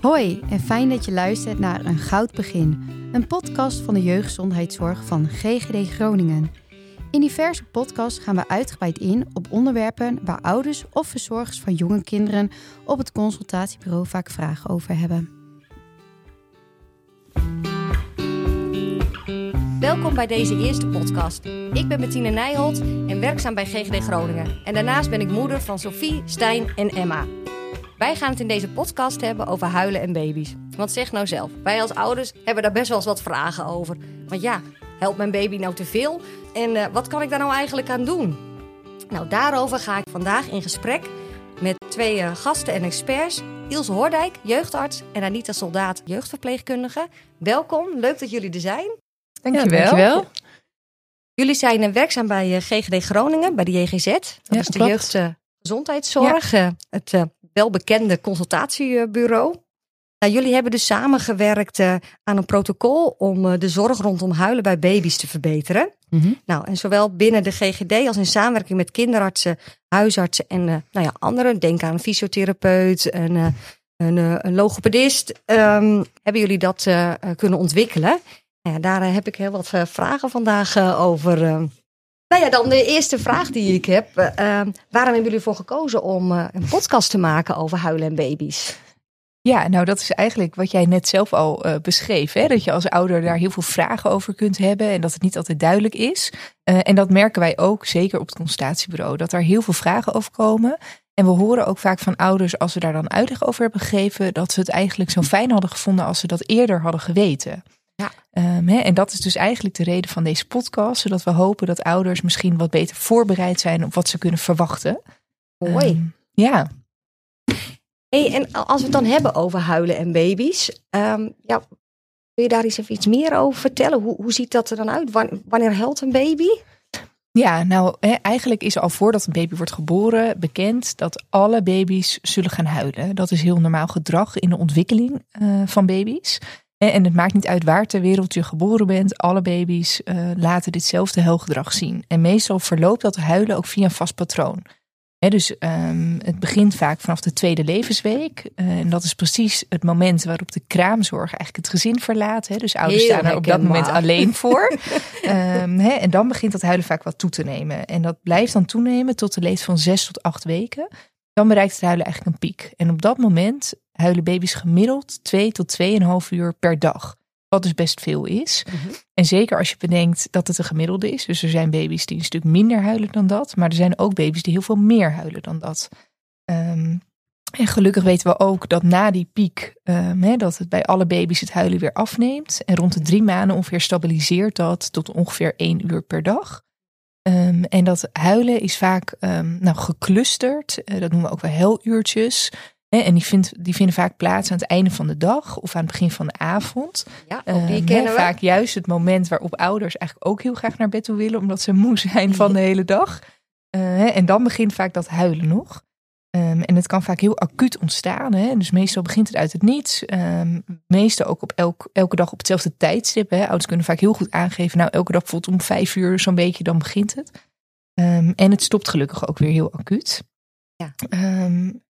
Hoi en fijn dat je luistert naar Een Goud Begin, een podcast van de jeugdgezondheidszorg van GGD Groningen. In diverse podcasts gaan we uitgebreid in op onderwerpen waar ouders of verzorgers van jonge kinderen op het consultatiebureau vaak vragen over hebben. Welkom bij deze eerste podcast. Ik ben Bettine Nijholt en werkzaam bij GGD Groningen. En daarnaast ben ik moeder van Sophie, Stijn en Emma. Wij gaan het in deze podcast hebben over huilen en baby's. Want zeg nou zelf, wij als ouders hebben daar best wel eens wat vragen over. Want ja, helpt mijn baby nou te veel? En uh, wat kan ik daar nou eigenlijk aan doen? Nou, daarover ga ik vandaag in gesprek met twee uh, gasten en experts. Ilse Hoordijk, jeugdarts, en Anita Soldaat, jeugdverpleegkundige. Welkom, leuk dat jullie er zijn. Dankjewel. Ja, dankjewel. Jullie zijn uh, werkzaam bij GGD Groningen, bij de JGZ. Dat ja, is de jeugdgezondheidszorg. Ja. het welbekende consultatiebureau. Nou, jullie hebben dus samengewerkt uh, aan een protocol om uh, de zorg rondom huilen bij baby's te verbeteren. Mm -hmm. Nou, en zowel binnen de GGD als in samenwerking met kinderartsen, huisartsen en uh, nou ja, anderen, denk aan een fysiotherapeut, een, een, een logopedist, um, hebben jullie dat kunnen ontwikkelen. Nou ja, daar heb ik heel wat vragen vandaag over. Nou ja, dan de eerste vraag die ik heb. Uh, waarom hebben jullie voor gekozen om uh, een podcast te maken over huilen en baby's? Ja, nou dat is eigenlijk wat jij net zelf al uh, beschreef. Hè? Dat je als ouder daar heel veel vragen over kunt hebben en dat het niet altijd duidelijk is. en dat merken wij ook, zeker op het consultatiebureau, dat er heel veel vragen over komen. En we horen ook vaak van ouders, als ze daar dan uitleg over hebben gegeven, dat ze het eigenlijk zo fijn hadden gevonden als ze dat eerder hadden geweten. Ja. Um, hè, en dat is dus eigenlijk de reden van deze podcast, zodat we hopen dat ouders misschien wat beter voorbereid zijn op wat ze kunnen verwachten. Mooi. Um, ja. Hey, en als we het dan hebben over huilen en baby's, um, ja, wil je daar eens even iets meer over vertellen? Hoe, hoe ziet dat er dan uit? Wanneer huilt een baby? Ja, nou eigenlijk is al voordat een baby wordt geboren bekend dat alle baby's zullen gaan huilen. Dat is heel normaal gedrag in de ontwikkeling uh, van baby's. En het maakt niet uit waar ter wereld je geboren bent. Alle baby's uh, laten ditzelfde huilgedrag zien. En meestal verloopt dat huilen ook via een vast patroon. He, dus um, het begint vaak vanaf de tweede levensweek. Uh, en dat is precies het moment waarop de kraamzorg eigenlijk het gezin verlaat. He. Dus ouders Heel staan er op dat moment alleen voor. um, he, en dan begint dat huilen vaak wat toe te nemen. En dat blijft dan toenemen tot de leeftijd van zes tot acht weken. Dan bereikt het huilen eigenlijk een piek. En op dat moment huilen baby's gemiddeld 2 tot 2,5 uur per dag. Wat dus best veel is. Mm -hmm. En zeker als je bedenkt dat het een gemiddelde is. Dus er zijn baby's die een stuk minder huilen dan dat. Maar er zijn ook baby's die heel veel meer huilen dan dat. Um, en gelukkig weten we ook dat na die piek, um, he, dat het bij alle baby's het huilen weer afneemt. En rond de drie maanden ongeveer stabiliseert dat tot ongeveer 1 uur per dag. Um, en dat huilen is vaak um, nou, geclusterd. Uh, dat noemen we ook wel heluurtjes. En die, vindt, die vinden vaak plaats aan het einde van de dag of aan het begin van de avond. Ja, ook die um, kennen we. Vaak juist het moment waarop ouders eigenlijk ook heel graag naar bed toe willen, omdat ze moe zijn van de hele dag. Uh, en dan begint vaak dat huilen nog. Um, en het kan vaak heel acuut ontstaan. Hè? Dus meestal begint het uit het niets. Um, meestal ook op elk, elke dag op hetzelfde tijdstip. Hè? Ouders kunnen vaak heel goed aangeven. Nou, elke dag bijvoorbeeld om vijf uur zo'n beetje, dan begint het. Um, en het stopt gelukkig ook weer heel acuut. Ja.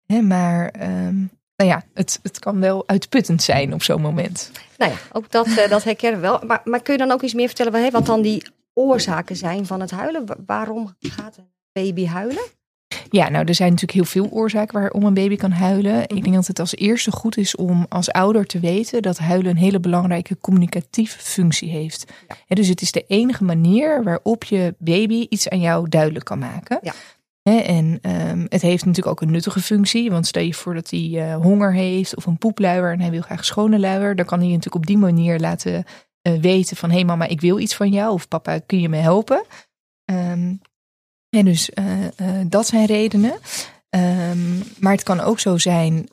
Hè, maar um, nou ja, het, het kan wel uitputtend zijn op zo'n moment. Nou ja, ook dat, uh, dat herkennen we wel. Maar, maar kun je dan ook iets meer vertellen hey, wat dan die oorzaken zijn van het huilen? Waarom gaat een baby huilen? Ja, nou, er zijn natuurlijk heel veel oorzaken waarom een baby kan huilen. Ik denk dat het als eerste goed is om als ouder te weten dat huilen een hele belangrijke communicatieve functie heeft. Ja. Ja, dus het is de enige manier waarop je baby iets aan jou duidelijk kan maken. Ja. En um, het heeft natuurlijk ook een nuttige functie. Want stel je voor dat hij uh, honger heeft of een poepluier en hij wil graag schone luier. Dan kan hij natuurlijk op die manier laten uh, weten van hé hey mama, ik wil iets van jou. Of papa, kun je me helpen? Um, en dus uh, dat zijn redenen. Um, maar het kan ook zo zijn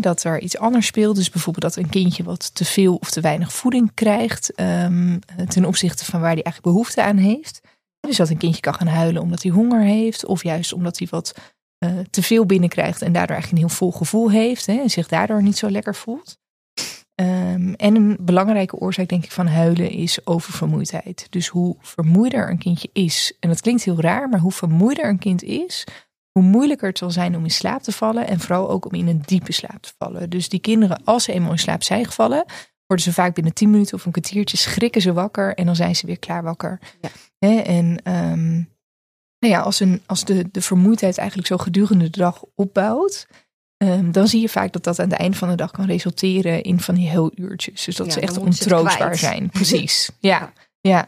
dat er iets anders speelt. Dus bijvoorbeeld dat een kindje wat te veel of te weinig voeding krijgt. Ten opzichte van waar hij eigenlijk behoefte aan heeft. Dus dat een kindje kan gaan huilen omdat hij honger heeft, of juist omdat hij wat uh, te veel binnenkrijgt en daardoor eigenlijk een heel vol gevoel heeft hè, en zich daardoor niet zo lekker voelt. Um, en een belangrijke oorzaak, denk ik, van huilen is oververmoeidheid. Dus hoe vermoeider een kindje is, en dat klinkt heel raar, maar hoe vermoeider een kind is, hoe moeilijker het zal zijn om in slaap te vallen. En vooral ook om in een diepe slaap te vallen. Dus die kinderen, als ze eenmaal in slaap zijn gevallen, worden ze vaak binnen 10 minuten of een kwartiertje schrikken ze wakker. En dan zijn ze weer klaar wakker. Ja. En um, nou ja, als, een, als de, de vermoeidheid eigenlijk zo gedurende de dag opbouwt. Um, dan zie je vaak dat dat aan het einde van de dag kan resulteren in van die heel uurtjes. Dus dat ze echt ontroostbaar zijn. Precies. ja. ja.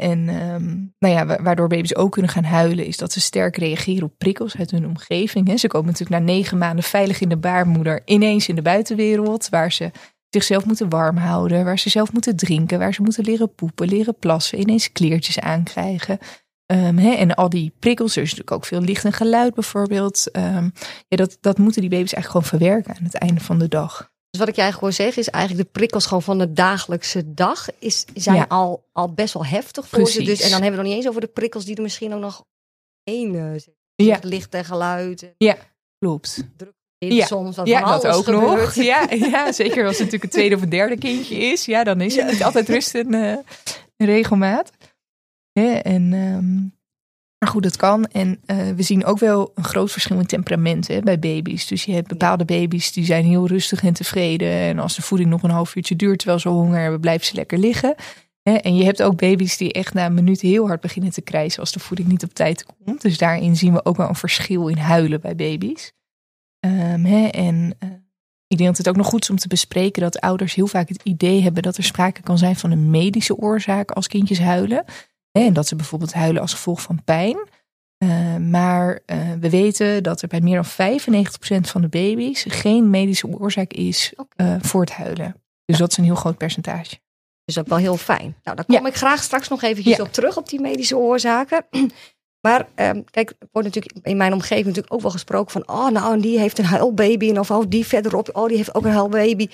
En um, nou ja, waardoor baby's ook kunnen gaan huilen, is dat ze sterk reageren op prikkels uit hun omgeving. Ze komen natuurlijk na negen maanden veilig in de baarmoeder ineens in de buitenwereld, waar ze zichzelf moeten warm houden, waar ze zelf moeten drinken, waar ze moeten leren poepen, leren plassen, ineens kleertjes aankrijgen. Um, en al die prikkels, er is natuurlijk ook veel licht en geluid bijvoorbeeld. Um, ja, dat, dat moeten die baby's eigenlijk gewoon verwerken aan het einde van de dag. Dus wat ik eigenlijk gewoon zeg is eigenlijk de prikkels gewoon van de dagelijkse dag is, zijn al, al best wel heftig voor ze. Dus, en dan hebben we nog niet eens over de prikkels die er misschien ook nog heen zitten. Ja. Licht en geluid. Ja, klopt. Druk ja. soms wat ja, dat ook nog. Ja, ja, zeker als het natuurlijk een tweede of een derde kindje is. Ja, dan is het niet altijd rust en uh, regelmaat. Ja, en um, maar goed, dat kan. En uh, we zien ook wel een groot verschil in temperamenten bij baby's. Dus je hebt bepaalde baby's die zijn heel rustig en tevreden. En als de voeding nog een half uurtje duurt terwijl ze honger hebben, blijven ze lekker liggen. En je hebt ook baby's die echt na een minuut heel hard beginnen te krijsen als de voeding niet op tijd komt. Dus daarin zien we ook wel een verschil in huilen bij baby's. Um, hè, en uh, ik denk dat het ook nog goed is om te bespreken dat ouders heel vaak het idee hebben dat er sprake kan zijn van een medische oorzaak als kindjes huilen. En dat ze bijvoorbeeld huilen als gevolg van pijn. Uh, maar uh, we weten dat er bij meer dan 95% van de baby's geen medische oorzaak is uh, voor het huilen. Dus dat is een heel groot percentage. Dus ook wel heel fijn. Nou, daar kom ik graag straks nog eventjes op terug, op die medische oorzaken. Maar um, kijk, wordt natuurlijk in mijn omgeving natuurlijk ook wel gesproken van, oh nou, en die heeft een huilbaby. Of oh, die verderop, oh, die heeft ook een huilbaby.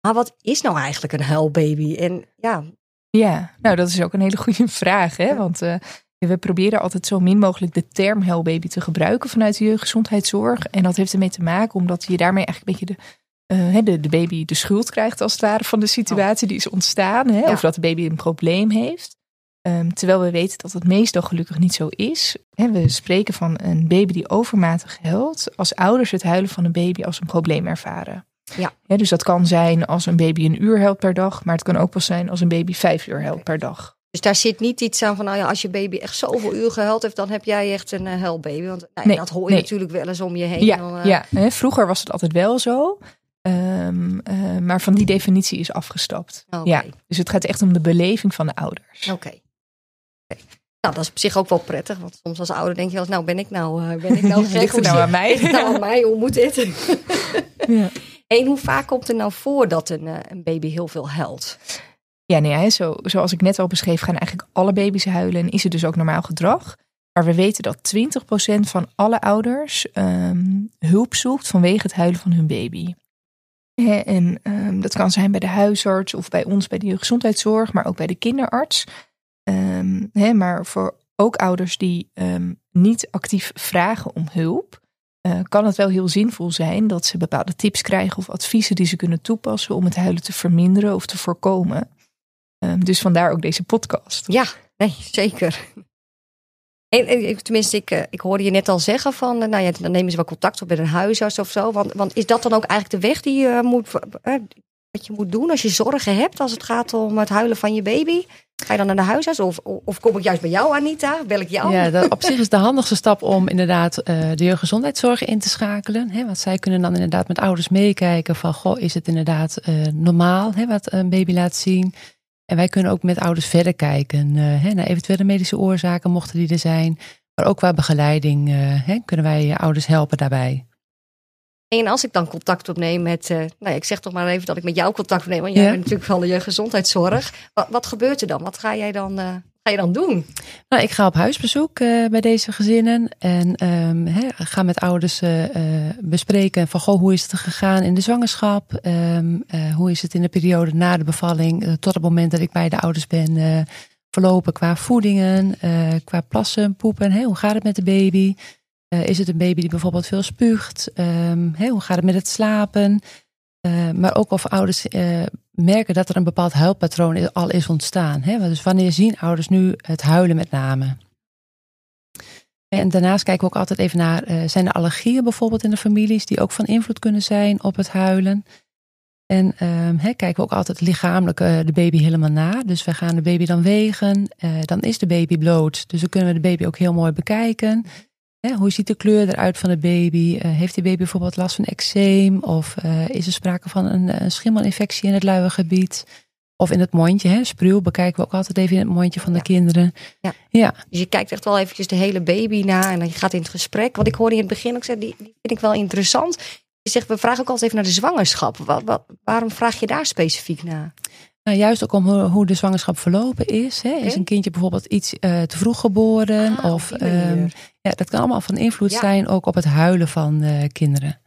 Maar wat is nou eigenlijk een huilbaby? En ja, ja, nou dat is ook een hele goede vraag. Hè? Want uh, we proberen altijd zo min mogelijk de term helbaby te gebruiken vanuit de gezondheidszorg. En dat heeft ermee te maken omdat je daarmee eigenlijk een beetje de, uh, de, de, baby de schuld krijgt als het ware van de situatie die is ontstaan. Hè? Of dat de baby een probleem heeft. Um, terwijl we weten dat het meestal gelukkig niet zo is. We spreken van een baby die overmatig huilt. Als ouders het huilen van een baby als een probleem ervaren. Ja. dus dat kan zijn als een baby een uur helpt per dag, maar het kan ook wel zijn als een baby vijf uur helpt per dag. Dus daar zit niet iets aan van, nou ja, als je baby echt zoveel uur gehuild heeft, dan heb jij echt een uh, huilbaby. Want nou, nee, dat hoor je natuurlijk wel eens om je heen. Ja, dan, uh... ja. Vroeger was het altijd wel zo. Um, uh, maar van die definitie is afgestapt. Okay. Ja, dus het gaat echt om de beleving van de ouders. Oké. Okay. Nou, dat is op zich ook wel prettig. Want soms als ouder denk je wel eens, nou ben ik nou, ben ik nou gek? Ligt nou aan mij? nou aan mij? Hoe moet dit? ja. En hoe vaak komt het nou voor dat een, eh, een baby heel veel huilt? Ja, nee, zo, zoals ik net al beschreef, gaan eigenlijk alle baby's huilen en is het dus ook normaal gedrag. Maar we weten dat 20% van alle ouders um, hulp zoekt vanwege het huilen van hun baby. En um, dat kan zijn bij de huisarts of bij ons bij de gezondheidszorg, maar ook bij de kinderarts. Um, maar voor ook ouders die niet actief vragen om hulp, uh, kan het wel heel zinvol zijn dat ze bepaalde tips krijgen of adviezen die ze kunnen toepassen om het huilen te verminderen of te voorkomen. Uh, dus vandaar ook deze podcast. Ja, nee, zeker. En, tenminste, ik, eh, ik hoorde je net al zeggen van, nou ja, dan nemen ze wel contact op met een huisarts of zo. Want, want is dat dan ook eigenlijk de weg die je moet, wat je moet doen als je zorgen hebt als het gaat om het huilen van je baby? Ga je dan naar de huisarts of, of kom ik juist bij jou, Anita? Bel ik jou? Ja, dat, op zich is de handigste stap om inderdaad uh, de jeugdgezondheidszorg in te schakelen. Hè, want zij kunnen dan inderdaad met ouders meekijken van, goh, is het inderdaad uh, normaal hè, wat een baby laat zien? En wij kunnen ook met ouders verder kijken uh, hè, naar eventuele medische oorzaken, mochten die er zijn. Maar ook qua begeleiding hè, kunnen wij ouders helpen daarbij. En als ik dan contact opneem met, uh, nou ja, ik zeg toch maar even dat ik met jou contact opneem, want jij bent natuurlijk van de gezondheidszorg. Wat, wat gebeurt er dan? Wat ga jij dan, uh, ga je dan doen? Nou, ik ga op huisbezoek uh, bij deze gezinnen en um, he, ga met ouders bespreken van goh, hoe is het gegaan in de zwangerschap? Um, hoe is het in de periode na de bevalling tot het moment dat ik bij de ouders ben verlopen qua voedingen, qua plassen, poepen. Hey, hoe gaat het met de baby? Uh, is het een baby die bijvoorbeeld veel spuugt? Um, hoe gaat het met het slapen? Uh, maar ook of ouders uh, merken dat er een bepaald huilpatroon al is ontstaan. Hè? Dus wanneer zien ouders nu het huilen met name? En daarnaast kijken we ook altijd even naar, zijn er allergieën bijvoorbeeld in de families die ook van invloed kunnen zijn op het huilen. En um, kijken we ook altijd lichamelijk de baby helemaal na. Dus we gaan de baby dan wegen. Dan is de baby bloot. Dus dan kunnen we de baby ook heel mooi bekijken. Hoe ziet de kleur eruit van de baby? heeft de baby bijvoorbeeld last van eczeem? Of is er sprake van een, een schimmelinfectie in het luiergebied? Of in het mondje, hè, spruw bekijken we ook altijd even in het mondje van de kinderen. Ja. ja. Dus je kijkt echt wel eventjes de hele baby na en dan je gaat in het gesprek. Wat ik hoorde in het begin ook zei, die, die vind ik wel interessant. Je zegt, we vragen ook altijd even naar de zwangerschap. Wat, wat, waarom vraag je daar specifiek naar? Nou, juist ook om hoe, de zwangerschap verlopen is. Hè. Is een kindje bijvoorbeeld iets uh, te vroeg geboren? Ah, of um, ja, dat kan allemaal van invloed ja. zijn, ook op het huilen van uh, kinderen.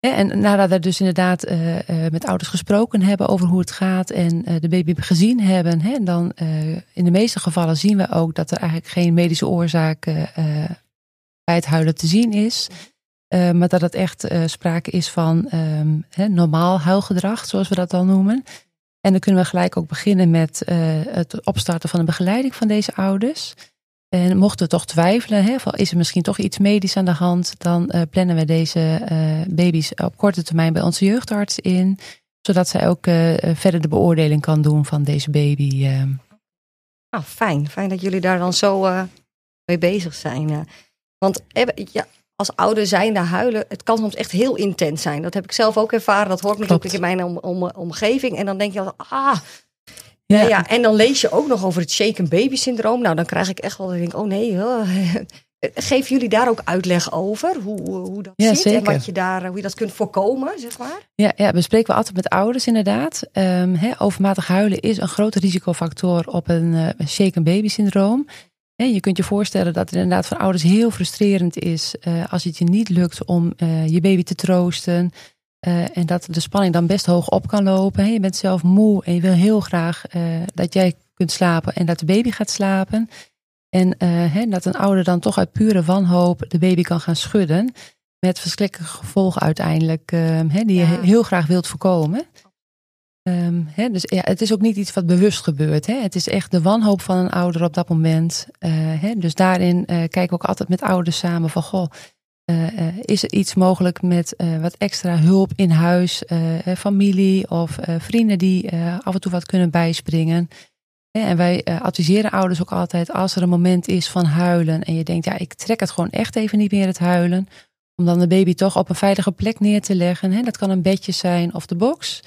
En nadat we dus inderdaad uh, uh, met ouders gesproken hebben over hoe het gaat en de baby gezien hebben, hè, dan in de meeste gevallen zien we ook dat er eigenlijk geen medische oorzaak bij het huilen te zien is. maar dat het echt sprake is van um, hè, normaal huilgedrag, zoals we dat dan noemen. En dan kunnen we gelijk ook beginnen met het opstarten van een begeleiding van deze ouders. En mochten we toch twijfelen, hè, is er misschien toch iets medisch aan de hand, dan uh, plannen we deze uh, baby's op korte termijn bij onze jeugdarts in, zodat zij ook verder de beoordeling kan doen van deze baby. Ah, fijn. Fijn dat jullie daar dan zo mee bezig zijn. Want ja, als ouder zijnde huilen, het kan soms echt heel intens zijn. Dat heb ik zelf ook ervaren. Dat hoort natuurlijk in mijn om, om, omgeving. En dan denk je, ah, ja. ja, en dan lees je ook nog over het shaken baby syndroom. Nou, dan krijg ik echt wel, denk oh nee, oh. Geven jullie daar ook uitleg over? Hoe, hoe dat ja, zit zeker. en wat je daar, hoe je dat kunt voorkomen, zeg maar? Ja, ja bespreken we altijd met ouders inderdaad. Um, overmatig huilen is een grote risicofactor op een uh, shaken baby syndroom. Je kunt je voorstellen dat het inderdaad voor ouders heel frustrerend is uh, als het je niet lukt om uh, je baby te troosten. Uh, en dat de spanning dan best hoog op kan lopen. Je bent zelf moe en je wil heel graag dat jij kunt slapen en dat de baby gaat slapen. En dat een ouder dan toch uit pure wanhoop de baby kan gaan schudden. Met verschrikkelijke gevolgen uiteindelijk, die je heel graag wilt voorkomen. Um, dus ja, het is ook niet iets wat bewust gebeurt. Het is echt de wanhoop van een ouder op dat moment. dus daarin kijken we ook altijd met ouders samen van goh uh, is er iets mogelijk met uh, wat extra hulp in huis, familie of vrienden die af en toe wat kunnen bijspringen? En wij adviseren ouders ook altijd als er een moment is van huilen en je denkt, ja, ik trek het gewoon echt even niet meer het huilen, om dan de baby toch op een veilige plek neer te leggen. Hè? Dat kan een bedje zijn of de box.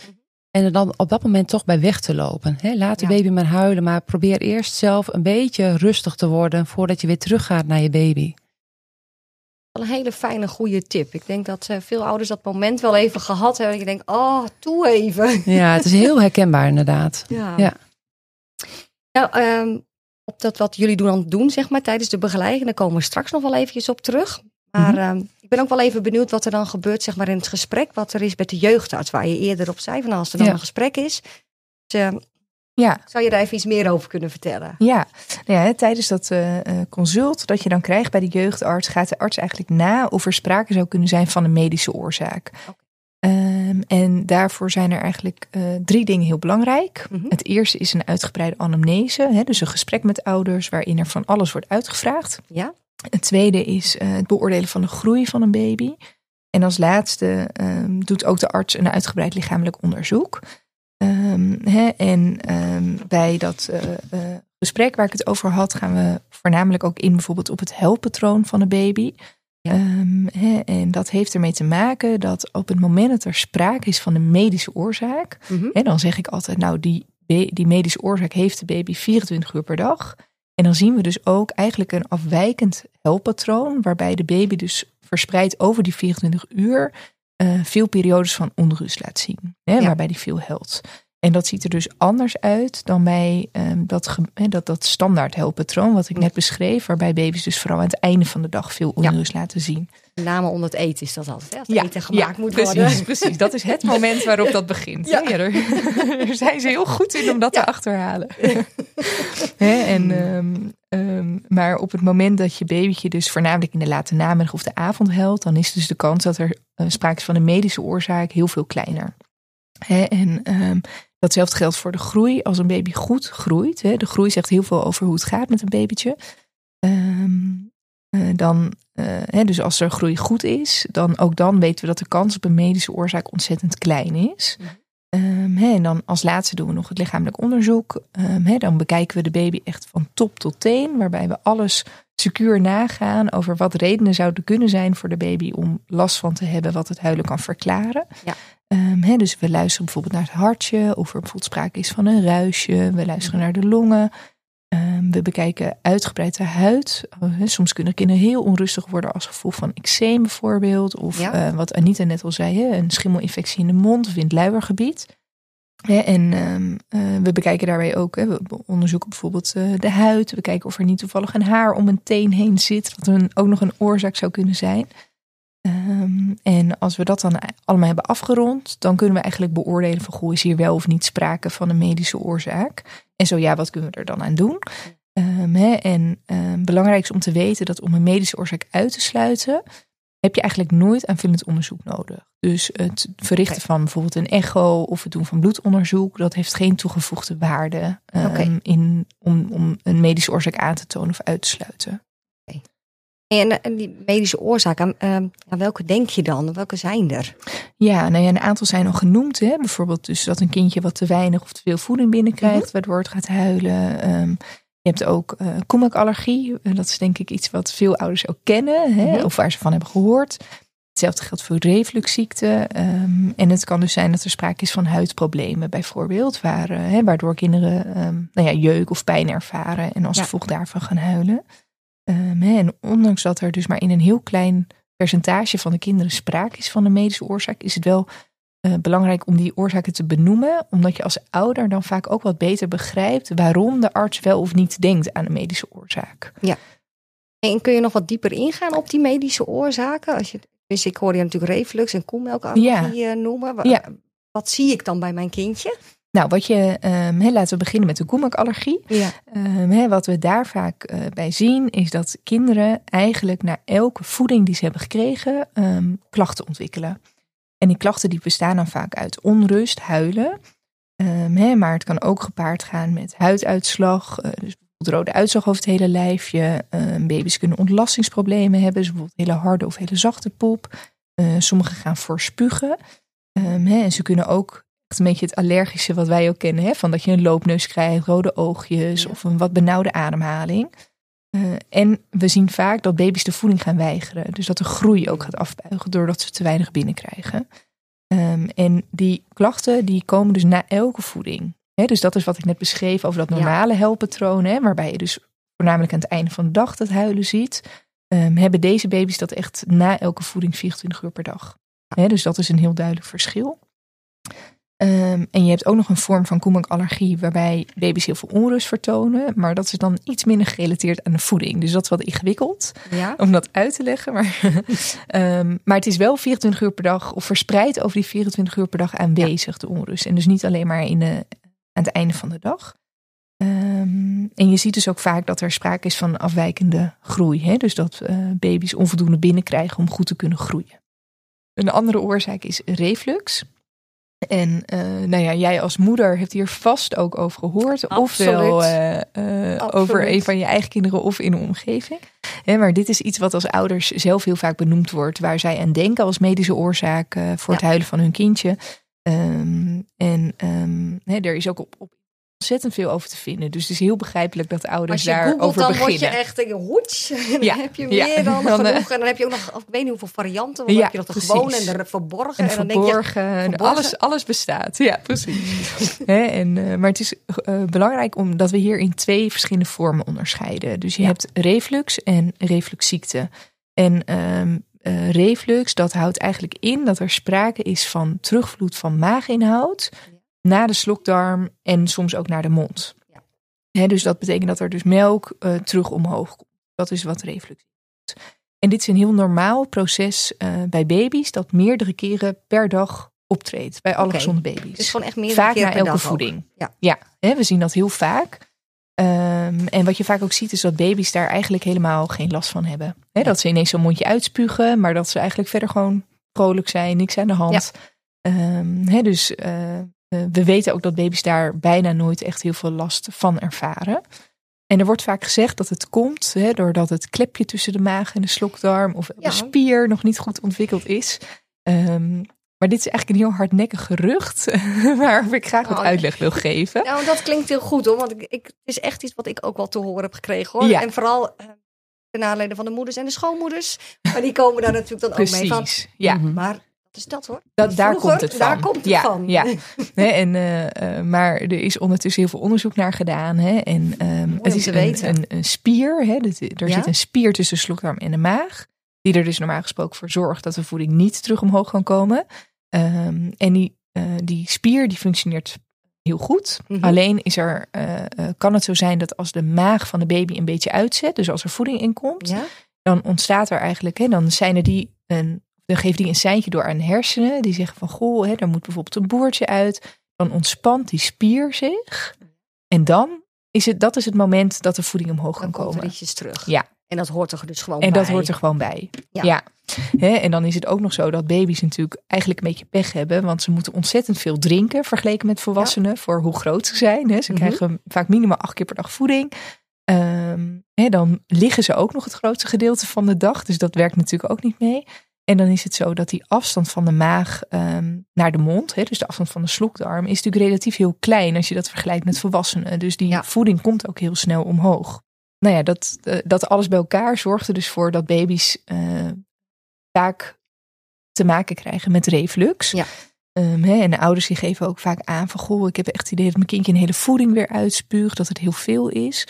En er dan op dat moment toch bij weg te lopen. Hè? Laat de baby maar huilen, maar probeer eerst zelf een beetje rustig te worden voordat je weer teruggaat naar je baby een hele fijne, goede tip. Ik denk dat uh, veel ouders dat moment wel even gehad hebben. Je denkt, oh, toe even. Ja, het is heel herkenbaar inderdaad. Ja. ja. Nou, um, op dat wat jullie doen, aan doen, zeg maar, tijdens de begeleiding. Daar komen we straks nog wel eventjes op terug. Maar mm -hmm. um, ik ben ook wel even benieuwd wat er dan gebeurt, zeg maar, in het gesprek. Wat er is met de jeugdarts, waar je eerder op zei, van als er dan ja. een gesprek is. Dus, uh, ja. Zou je daar even iets meer over kunnen vertellen? Ja, nou ja tijdens dat uh, consult dat je dan krijgt bij de jeugdarts, gaat de arts eigenlijk na of er sprake zou kunnen zijn van een medische oorzaak. Okay. Um, en daarvoor zijn er eigenlijk uh, drie dingen heel belangrijk. Mm -hmm. Het eerste is een uitgebreide anamnese, hè, dus een gesprek met ouders waarin er van alles wordt uitgevraagd. Ja. Het tweede is het beoordelen van de groei van een baby. En als laatste um, doet ook de arts een uitgebreid lichamelijk onderzoek. Um, hè, en um, bij dat uh, uh, gesprek waar ik het over had, gaan we voornamelijk ook in bijvoorbeeld op het helpatroon van de baby. Ja. Hè, en dat heeft ermee te maken dat op het moment dat er sprake is van een medische oorzaak, mm -hmm. hè, dan zeg ik altijd, nou, die, die medische oorzaak heeft de baby 24 uur per dag. En dan zien we dus ook eigenlijk een afwijkend helpatroon, waarbij de baby dus verspreid over die 24 uur uh, veel periodes van onrust laat zien. Hè, ja. Waarbij die veel helpt. En dat ziet er dus anders uit dan bij um, dat, dat, dat standaard helpatroon wat ik net beschreef. Waarbij baby's dus vooral aan het einde van de dag veel onrust ja. laten zien. Met name onder het eten is dat altijd. Hè? Als het ja, eten gemaakt ja, moet precies, worden. Precies, dat is het moment waarop dat begint. Ja. Daar zijn ze heel goed in om dat te achterhalen. En, um, um, maar op het moment dat je babytje dus voornamelijk in de late namiddag of de avond helpt, dan is dus de kans dat er uh, sprake is van een medische oorzaak heel veel kleiner. En um, datzelfde geldt voor de groei. Als een baby goed groeit, hè, de groei zegt heel veel over hoe het gaat met een babytje. Um, dan, hè, dus als er groei goed is, dan ook dan weten we dat de kans op een medische oorzaak ontzettend klein is. Mhm. Um, en dan als laatste doen we nog het lichamelijk onderzoek. Um, dan bekijken we de baby echt van top tot teen, waarbij we alles secuur nagaan over wat redenen zouden kunnen zijn voor de baby om last van te hebben wat het huilen kan verklaren. Ja. Um, dus we luisteren bijvoorbeeld naar het hartje, of er bijvoorbeeld sprake is van een ruisje. We luisteren naar de longen. we bekijken uitgebreid de huid. Oh, soms kunnen kinderen heel onrustig worden als gevolg van eczeem bijvoorbeeld. Of uh, wat Anita net al zei, een schimmelinfectie in de mond of in het luiergebied en ehm, eh, we bekijken daarbij ook, we onderzoeken bijvoorbeeld uh, de huid. We kijken of er niet toevallig een haar om een teen heen zit, wat een, ook nog een oorzaak zou kunnen zijn. Ehm, en als we dat dan allemaal hebben afgerond, dan kunnen we eigenlijk beoordelen van goh, is hier wel of niet sprake van een medische oorzaak. En zo ja, wat kunnen we er dan aan doen? Um, en belangrijk is om te weten dat om een medische oorzaak uit te sluiten, heb je eigenlijk nooit aanvullend onderzoek nodig. Dus het verrichten van bijvoorbeeld een echo of het doen van bloedonderzoek, dat heeft geen toegevoegde waarde um, in, om, om een medische oorzaak aan te tonen of uit te sluiten. En, en, die medische oorzaak, aan, ehm, aan, welke denk je dan? Welke zijn er? Ja, nou ja, een aantal zijn al genoemd. Hè? Bijvoorbeeld dus dat een kindje wat te weinig of te veel voeding binnenkrijgt, mhm. waardoor het gaat huilen. Um, je hebt ook uh, koemakallergie. dat is denk ik iets wat veel ouders ook kennen. Hè, mhm. Of waar ze van hebben gehoord. Hetzelfde geldt voor refluxziekte. Um, en het kan dus zijn dat er sprake is van huidproblemen bijvoorbeeld. Waar, uh, hè, waardoor kinderen um, nou ja, jeuk of pijn ervaren. En als gevolg daarvan gaan huilen. Um, hè, en ondanks dat er dus maar in een heel klein percentage van de kinderen sprake is van een medische oorzaak. Is het wel uh, belangrijk om die oorzaken te benoemen, omdat je als ouder dan vaak ook wat beter begrijpt waarom de arts wel of niet denkt aan een medische oorzaak. Ja. En kun je nog wat dieper ingaan op die medische oorzaken? Als je, dus ik hoorde je natuurlijk reflux en koelmelkallergie ja. Eh, noemen. Wat, ja. wat zie ik dan bij mijn kindje? Nou, wat je, um, laten we beginnen met de koemelkallergie. Ja. Um, wat we daar vaak uh, bij zien, is dat kinderen eigenlijk na elke voeding die ze hebben gekregen, um, klachten ontwikkelen. En die klachten die bestaan dan vaak uit onrust, huilen. Maar het kan ook gepaard gaan met huiduitslag. Uh, dus bijvoorbeeld rode uitslag over het hele lijfje. Uh, baby's kunnen ontlastingsproblemen hebben. Dus bijvoorbeeld hele harde of hele zachte pop. Uh, sommigen gaan voor spugen. Um, en ze kunnen ook echt een beetje het allergische wat wij ook kennen. Hè, van dat je een loopneus krijgt, rode oogjes of een wat benauwde ademhaling. Uh, en we zien vaak dat baby's de voeding gaan weigeren. Dus dat de groei ook gaat afbuigen doordat ze te weinig binnenkrijgen. Um, en die klachten die komen dus na elke voeding. He, dus dat is wat ik net beschreef over dat normale ja. helpatroon. Hè, waarbij je dus voornamelijk aan het einde van de dag het huilen ziet. Um, hebben deze baby's dat echt na elke voeding 24 uur per dag. He, dus dat is een heel duidelijk verschil. Um, en je hebt ook nog een vorm van koemelkallergie waarbij baby's heel veel onrust vertonen. Maar dat is dan iets minder gerelateerd aan de voeding. Dus dat is wat ingewikkeld om dat uit te leggen. Maar, um, maar het is wel 24 uur per dag of verspreid over die 24 uur per dag aanwezig, de onrust. En dus niet alleen maar in de, aan het einde van de dag. Um, en je ziet dus ook vaak dat er sprake is van afwijkende groei. Hè? Dus dat uh, baby's onvoldoende binnenkrijgen om goed te kunnen groeien. Een andere oorzaak is reflux. En uh, nou ja, jij als moeder hebt hier vast ook over gehoord. Ofwel uh, uh, over een van je eigen kinderen of in de omgeving. Maar dit is iets wat als ouders zelf heel vaak benoemd wordt. Waar zij aan denken als medische oorzaak voor het huilen van hun kindje. Um, en um, er is ook op, op ontzettend veel over te vinden. Dus het is heel begrijpelijk dat ouders daarover beginnen. dan word je echt een hoeds. En dan heb je meer dan, dan genoeg. En dan heb je ook nog, ik weet niet hoeveel varianten. Dan heb je nog de gewone en de verborgen. En, en dan verborgen, denk je, verborgen. Alles, alles bestaat. Ja, precies. en, uh, maar het is uh, belangrijk omdat we hier in twee verschillende vormen onderscheiden. Dus je ja. hebt reflux en refluxziekte. En uh, reflux, dat houdt eigenlijk in dat er sprake is van terugvloed van maaginhoud naar de slokdarm en soms ook naar de mond. Ja. dus dat betekent dat er dus melk uh, terug omhoog komt. Dat is wat reflux is. En dit is een heel normaal proces uh, bij baby's dat meerdere keren per dag optreedt bij alle okay. gezonde baby's. Dus gewoon echt meer vaak na elke voeding. Ook. Ja, ja we zien dat heel vaak. Um, en wat je vaak ook ziet is dat baby's daar eigenlijk helemaal geen last van hebben. Dat ze ineens zo'n mondje uitspugen, maar dat ze eigenlijk verder gewoon vrolijk zijn, niks aan de hand. Ja. Um, hè, dus uh, we weten ook dat baby's daar bijna nooit echt heel veel last van ervaren. En er wordt vaak gezegd dat het komt hè, doordat het klepje tussen de maag en de slokdarm of de spier nog niet goed ontwikkeld is. Um, maar dit is eigenlijk een heel hardnekkig gerucht, waar ik graag wat oh, uitleg wil geven. Nou, dat klinkt heel goed hoor, want ik, ik, het is echt iets wat ik ook wel te horen heb gekregen hoor. Ja. En vooral uh, de naleden van de moeders en de schoonmoeders, maar die komen daar natuurlijk dan ook mee van. Ja. Maar is dat hoor? Dat, daar komt het van. Daar komt het ja, van. Ja. nee, en, uh, maar er is ondertussen heel veel onderzoek naar gedaan. Hè, en um, het is een, een, een, spier. Hè, er zit een spier tussen de slokdarm en de maag. Die er dus normaal gesproken voor zorgt dat de voeding niet terug omhoog kan komen. Um, en die, uh, die spier die functioneert heel goed. Mm -hmm. Alleen is er, kan het zo zijn dat als de maag van de baby een beetje uitzet, dus als er voeding in komt, ja? dan ontstaat er eigenlijk, hè, dan zijn er die een, dan geeft die een seintje door aan de hersenen. Die zeggen van goh, hè, er moet bijvoorbeeld een boertje uit. Dan ontspant die spier zich. En dan is het, dat is het moment dat de voeding omhoog dan kan komen. Dan terug. Ja. En dat hoort er dus gewoon en bij. En dat hoort er gewoon bij. Ja. ja. en dan is het ook nog zo dat baby's natuurlijk eigenlijk een beetje pech hebben. Want ze moeten ontzettend veel drinken vergeleken met volwassenen. Ja. Voor hoe groot ze zijn. Ze mm -hmm. krijgen vaak minimaal acht keer per dag voeding. Um, dan liggen ze ook nog het grootste gedeelte van de dag. Dus dat werkt natuurlijk ook niet mee. En dan is het zo dat die afstand van de maag um, naar de mond, dus de afstand van de slokdarm, is natuurlijk relatief heel klein als je dat vergelijkt met volwassenen. Dus die ja. voeding komt ook heel snel omhoog. Nou ja, dat, uh, dat alles bij elkaar zorgt er dus voor dat baby's uh, vaak te maken krijgen met reflux. Ja. Um, hè, en de ouders die geven ook vaak aan van goh, ik heb echt het idee dat mijn kindje een hele voeding weer uitspuugt, dat het heel veel is.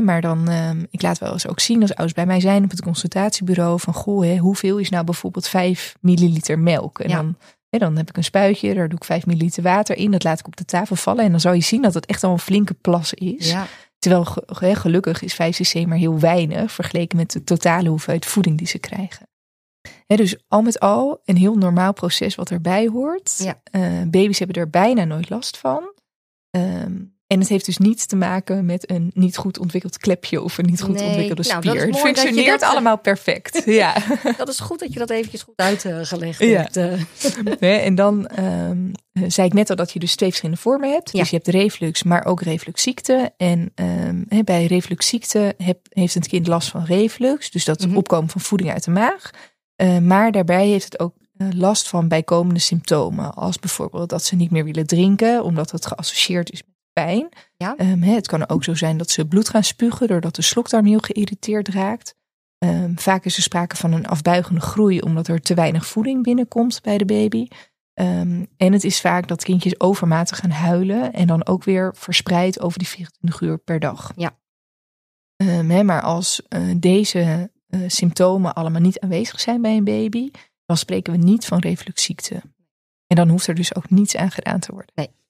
Maar dan, um, ik laat wel eens ook zien als ouders bij mij zijn op het consultatiebureau van goh, hè, hoeveel is nou bijvoorbeeld 5 milliliter melk? En ja. dan, hè, dan heb ik een spuitje, daar doe ik 5 milliliter water in, dat laat ik op de tafel vallen. En dan zal je zien dat het echt al een flinke plas is. Ja. Terwijl hè, gelukkig is 5 cc maar heel weinig vergeleken met de totale hoeveelheid voeding die ze krijgen. Hè, dus al met al een heel normaal proces wat erbij hoort. Ja. Uh, baby's hebben er bijna nooit last van. Um, en het heeft dus niets te maken met een niet goed ontwikkeld klepje of een niet goed Nee, ontwikkelde nou, spier. het functioneert dat, eh, allemaal perfect. ja. Dat is goed dat je dat eventjes goed uitgelegd hebt. eh. En dan ehm, zei ik net al dat je dus twee verschillende vormen hebt. Ja. Dus je hebt reflux, maar ook refluxziekte. En ehm, bij refluxziekte heb, heeft het kind last van reflux. Dus dat Mhm. opkomen van voeding uit de maag. Eh, maar daarbij heeft het ook eh, last van bijkomende symptomen. Als bijvoorbeeld dat ze niet meer willen drinken, omdat het geassocieerd is pijn. Ja. Ehm, het kan ook zo zijn dat ze bloed gaan spugen doordat de slokdarm heel geïrriteerd raakt. Ehm, vaak is er sprake van een afbuigende groei omdat er te weinig voeding binnenkomt bij de baby. Ehm, en het is vaak dat kindjes overmatig gaan huilen en dan ook weer verspreid over die 24 uur per dag. Ja. Maar als eh, deze eh, symptomen allemaal niet aanwezig zijn bij een baby, dan spreken we niet van refluxziekte. En dan hoeft er dus ook niets aan gedaan te worden.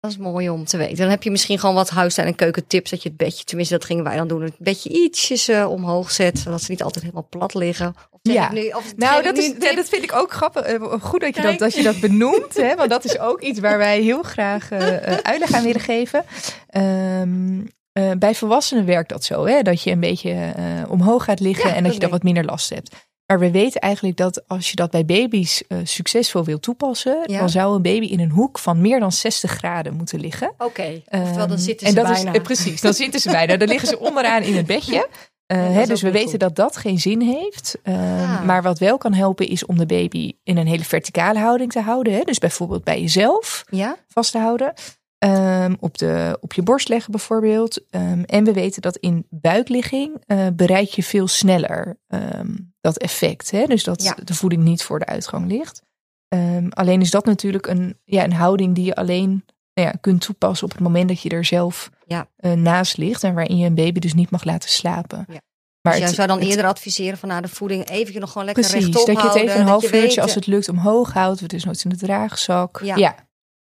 Dat is mooi om te weten. Dan heb je misschien gewoon wat huis- en keukentips. Dat je het bedje, tenminste dat gingen wij dan doen, het bedje ietsjes eh, omhoog zet. Zodat ze niet altijd helemaal plat liggen. Of Ja. ik nu, of Nou, dat, is, dat vind ik ook grappig. eh, Goed dat je dat, Kijk. dat, je dat benoemt. Hè, want dat is ook iets waar wij heel graag eh, uitleg aan willen geven. Ehm, eh, bij volwassenen werkt dat zo. Hè, dat je een beetje omhoog gaat liggen Ja, en dat, dat je dan wat minder last hebt. Maar we weten eigenlijk dat als je dat bij baby's eh, succesvol wil toepassen, Ja. dan zou een baby in een hoek van meer dan 60 graden moeten liggen. Oké, oftewel dan zitten en ze dat bijna. Is, eh, precies, dan zitten ze bijna. Dan liggen ze onderaan in het bedje. Eh, dus we weten goed. dat dat geen zin heeft. Ah. Maar wat wel kan helpen is om de baby in een hele verticale houding te houden. Hè? Dus bijvoorbeeld bij jezelf Ja? vast te houden. Ehm, op, de, op je borst leggen bijvoorbeeld. Ehm, en we weten dat in buikligging eh, bereik je veel sneller ehm, dat effect. Hè? Dus dat Ja. de voeding niet voor de uitgang ligt. Alleen is dat natuurlijk een, ja, een houding die je alleen nou ja, kunt toepassen op het moment dat je er zelf Ja. eh, naast ligt. En waarin je een baby dus niet mag laten slapen. Ja. Maar dus jij het- zou dan het- eerder adviseren van nou, de voeding even nog gewoon lekker Precies, rechtop dat je het houden. even een half je uurtje weet, als het lukt omhoog houdt. Het is nooit in de draagzak. Ja.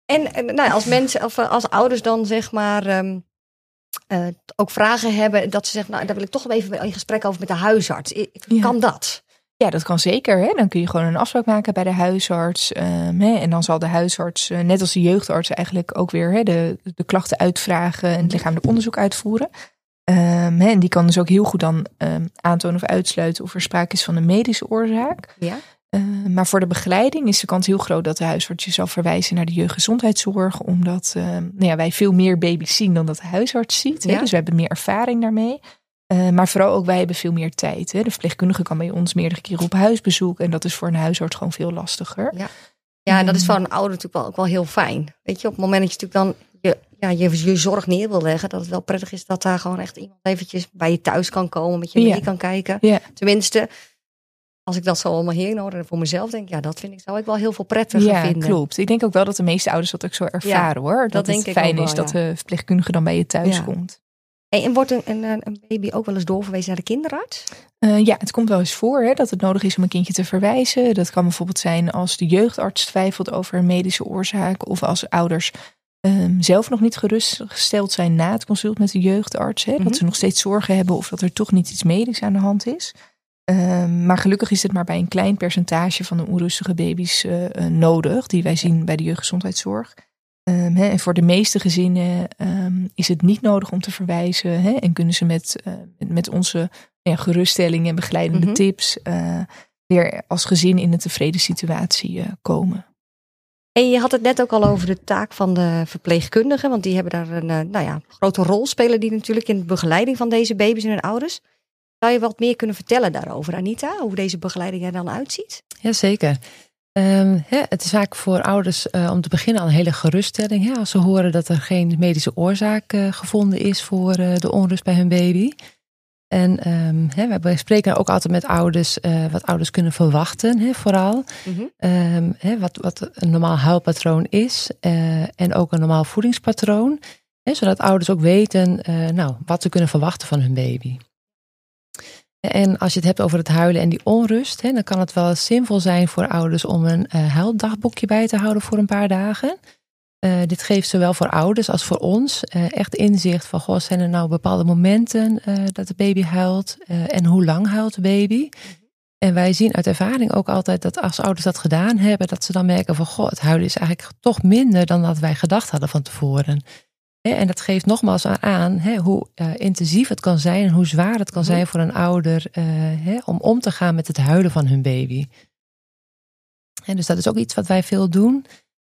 En, en nou, als mensen of eh, als ouders dan zeg maar ehm, eh, ook vragen hebben, dat ze zeggen, nou, daar wil ik toch even in gesprek over met de huisarts. Ja. Kan dat? Ja, dat kan zeker. Hè? Dan kun je gewoon een afspraak maken bij de huisarts. ehm, hè? En dan zal de huisarts, eh, net als de jeugdarts, eigenlijk ook weer hè, de, de klachten uitvragen en het lichamelijk onderzoek uitvoeren. Ehm, hè? En die kan dus ook heel goed dan aantonen of uitsluiten of er sprake is van een medische oorzaak. Ja. Maar voor de begeleiding is de kans heel groot dat de huisarts je zal verwijzen naar de jeugdgezondheidszorg. Omdat nou ja, wij veel meer baby's zien dan dat de huisarts ziet. Hè? Dus we hebben meer ervaring daarmee. maar vooral ook wij hebben veel meer tijd. Hè? De verpleegkundige kan bij ons meerdere keren op huisbezoek. En dat is voor een huisarts gewoon veel lastiger. Ja. Ja, en dat is voor een ouder natuurlijk wel, ook wel heel fijn. Weet je, op het moment dat je natuurlijk dan je, ja, je, je zorg neer wil leggen, dat het wel prettig is dat daar gewoon echt iemand eventjes bij je thuis kan komen, met je mee kan kijken. Tenminste, als ik dat zo allemaal heen hoor voor mezelf denk, ja, dat vind ik, zou ik wel heel veel prettiger ja, vinden. klopt. Ik denk ook wel dat de meeste ouders dat ook zo ervaren hoor. Dat, dat het fijn is dat de verpleegkundige dan bij je thuis komt. en wordt een, een, een, baby ook wel eens doorverwezen naar de kinderarts? Uh, ja, het komt wel eens voor hè, dat het nodig is om een kindje te verwijzen. Dat kan bijvoorbeeld zijn als de jeugdarts twijfelt over een medische oorzaak. Of als ouders um, zelf nog niet gerustgesteld zijn na het consult met de jeugdarts. Hè, Dat mhm. ze nog steeds zorgen hebben of dat er toch niet iets medisch aan de hand is. Um, maar gelukkig is het maar bij een klein percentage van de onrustige baby's uh, uh, nodig. Die wij zien bij de jeugdgezondheidszorg. Um, en voor de meeste gezinnen um, is het niet nodig om te verwijzen. En kunnen ze met, uh, met onze ja, geruststelling en begeleidende mm -hmm. tips weer als gezin in een tevreden situatie komen. En je had het net ook al over de taak van de verpleegkundigen, want die hebben daar een nou ja, grote rol spelen die natuurlijk in de begeleiding van deze baby's en hun ouders. Zou je wat meer kunnen vertellen daarover, Anita? Hoe deze begeleiding er dan uitziet? Jazeker. Um, het is vaak voor ouders uh, om te beginnen al een hele geruststelling. Hè, als ze horen dat er geen medische oorzaak uh, gevonden is voor uh, de onrust bij hun baby. En um, hè, we spreken ook altijd met ouders wat ouders kunnen verwachten, hè, vooral. Mm -hmm. um, hè, wat, wat een normaal huilpatroon is en ook een normaal voedingspatroon. Hè, zodat ouders ook weten nou, wat ze kunnen verwachten van hun baby. En als je het hebt over het huilen en die onrust, hè, dan kan het wel zinvol zijn voor ouders om een uh, huildagboekje bij te houden voor een paar dagen. Uh, dit geeft zowel voor ouders als voor ons uh, echt inzicht van, goh, zijn er nou bepaalde momenten dat de baby huilt en hoe lang huilt de baby? En wij zien uit ervaring ook altijd dat als ouders dat gedaan hebben, dat ze dan merken van, goh, het huilen is eigenlijk toch minder dan dat wij gedacht hadden van tevoren. En dat geeft nogmaals aan hoe uh, intensief het kan zijn en hoe zwaar het kan mhm. zijn voor een ouder uh, om om te gaan met het huilen van hun baby. En dus dat is ook iets wat wij veel doen.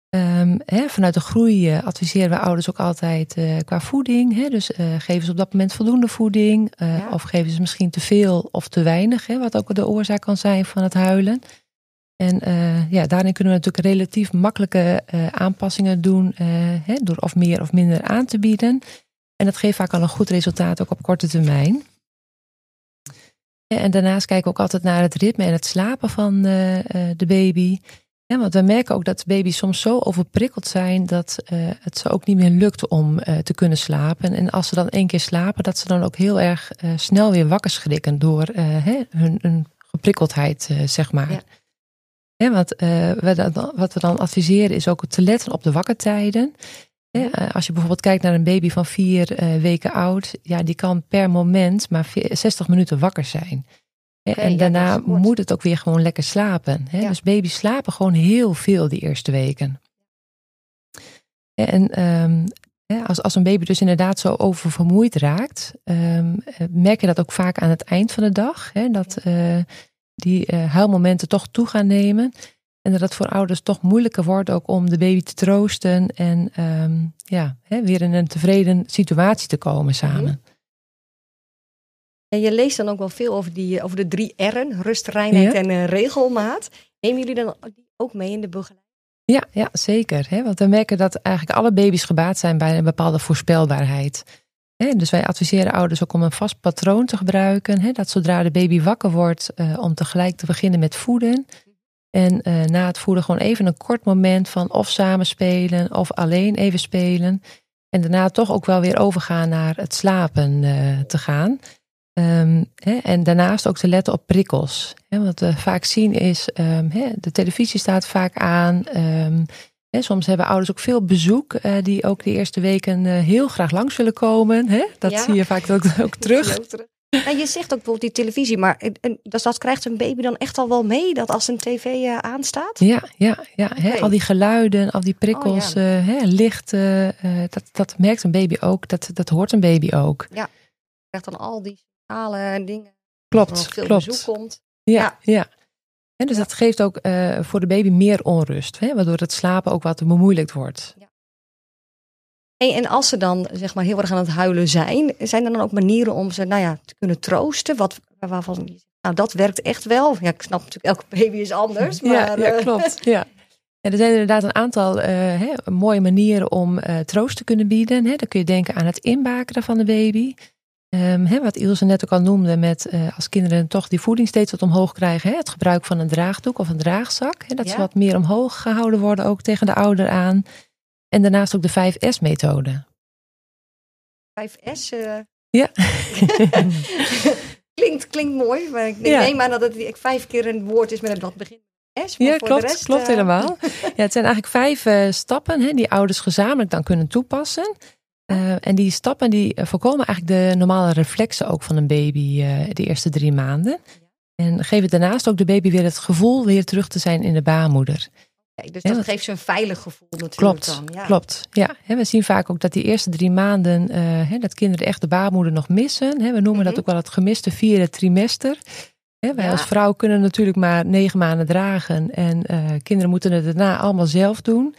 Um, vanuit de groei uh, adviseren we ouders ook altijd qua voeding. dus geven ze op dat moment voldoende voeding. Ja. Of geven ze misschien te veel of te weinig. wat ook de oorzaak kan zijn van het huilen. En uh, ja, daarin kunnen we natuurlijk relatief makkelijke uh, aanpassingen doen uh, hè, door of meer of minder aan te bieden. En dat geeft vaak al een goed resultaat ook op korte termijn. En daarnaast kijken we ook altijd naar het ritme en het slapen van de baby. Want we merken ook dat baby's soms zo overprikkeld zijn dat het ze ook niet meer lukt om te kunnen slapen. En als ze dan één keer slapen, dat ze dan ook heel erg snel weer wakker schrikken door hun, hun geprikkeldheid, zeg maar. Ja, wat, uh, we, wat we dan adviseren is ook te letten op de wakkertijden. Ja, eh, als je bijvoorbeeld kijkt naar een baby van vier uh, weken oud, ja, die kan per moment maar 60 minuten wakker zijn. Okay, en daarna moet het ook weer gewoon lekker slapen. Hè? Dus baby's slapen gewoon heel veel die eerste weken. En um, als, als een baby dus inderdaad zo oververmoeid raakt, um, merk je dat ook vaak aan het eind van de dag. Hè? Dat die uh, huilmomenten toch toe gaan nemen. En dat het voor ouders toch moeilijker wordt ook om de baby te troosten en um, ja, hè, weer in een tevreden situatie te komen samen. En je leest dan ook wel veel over, die, over de drie R'en, rust, reinheid en uh, regelmaat. Nemen jullie dan ook mee in de begeleiding? Ja, ja zeker. Hè? Want we merken dat eigenlijk alle baby's gebaat zijn bij een bepaalde voorspelbaarheid dus wij adviseren ouders ook om een vast patroon te gebruiken. dat zodra de baby wakker wordt, uh, om tegelijk te beginnen met voeden. En uh, na het voeden gewoon even een kort moment van of samen spelen of alleen even spelen. En daarna toch ook wel weer overgaan naar het slapen uh, te gaan. Um, en daarnaast ook te letten op prikkels. wat we vaak zien is, um, de televisie staat vaak aan. Um, soms hebben ouders ook veel bezoek, uh, die ook de eerste weken uh, heel graag langs willen komen. Dat zie je vaak ook, ook terug. En je zegt ook bijvoorbeeld die televisie, maar en, dus dat krijgt een baby dan echt al wel mee, dat als een tv uh, aanstaat? Ja, ja, ja okay. al die geluiden, al die prikkels, oh, ja. licht, dat, dat merkt een baby ook, dat, dat hoort een baby ook. Ja, krijgt dan al die signalen en dingen. Klopt, veel klopt. bezoek komt. ja. ja. En dus dat geeft ook uh, voor de baby meer onrust, hè, waardoor het slapen ook wat bemoeilijkt wordt. Ja. Hey, en als ze dan zeg maar heel erg aan het huilen zijn, zijn er dan ook manieren om ze nou ja, te kunnen troosten? Wat, waarvan nou, dat werkt echt wel. Ja, ik snap natuurlijk, elke baby is anders. Maar, ja, ja, klopt. Ja. Ja, er zijn inderdaad een aantal uh, hè, mooie manieren om uh, troost te kunnen bieden. Hè. Dan kun je denken aan het inbakeren van de baby. Um, hè, wat Ilse net ook al noemde, met uh, als kinderen toch die voeding steeds wat omhoog krijgen. Het gebruik van een draagdoek of een draagzak. Dat ja. ze wat meer omhoog gehouden worden, ook tegen de ouder aan. En daarnaast ook de 5S-methode. 5S? Ja. klinkt, klinkt mooi, maar ik neem aan dat het vijf keer een woord is met een dat begin ja, klopt, rest, klopt uh... helemaal. Ja, het zijn eigenlijk vijf stappen die ouders gezamenlijk dan kunnen toepassen. Uh, en die stappen die voorkomen eigenlijk de normale reflexen ook van een baby de eerste drie maanden. En geven daarnaast ook de baby weer het gevoel weer terug te zijn in de baarmoeder. Kijk, dus dat geeft ze een veilig gevoel natuurlijk klopt, dan. Ja. Klopt, ja. we zien vaak ook dat die eerste drie maanden, dat kinderen echt de baarmoeder nog missen. we noemen dat mhm. ook wel het gemiste vierde trimester wij als vrouw kunnen natuurlijk maar negen maanden dragen. En uh, kinderen moeten het daarna allemaal zelf doen.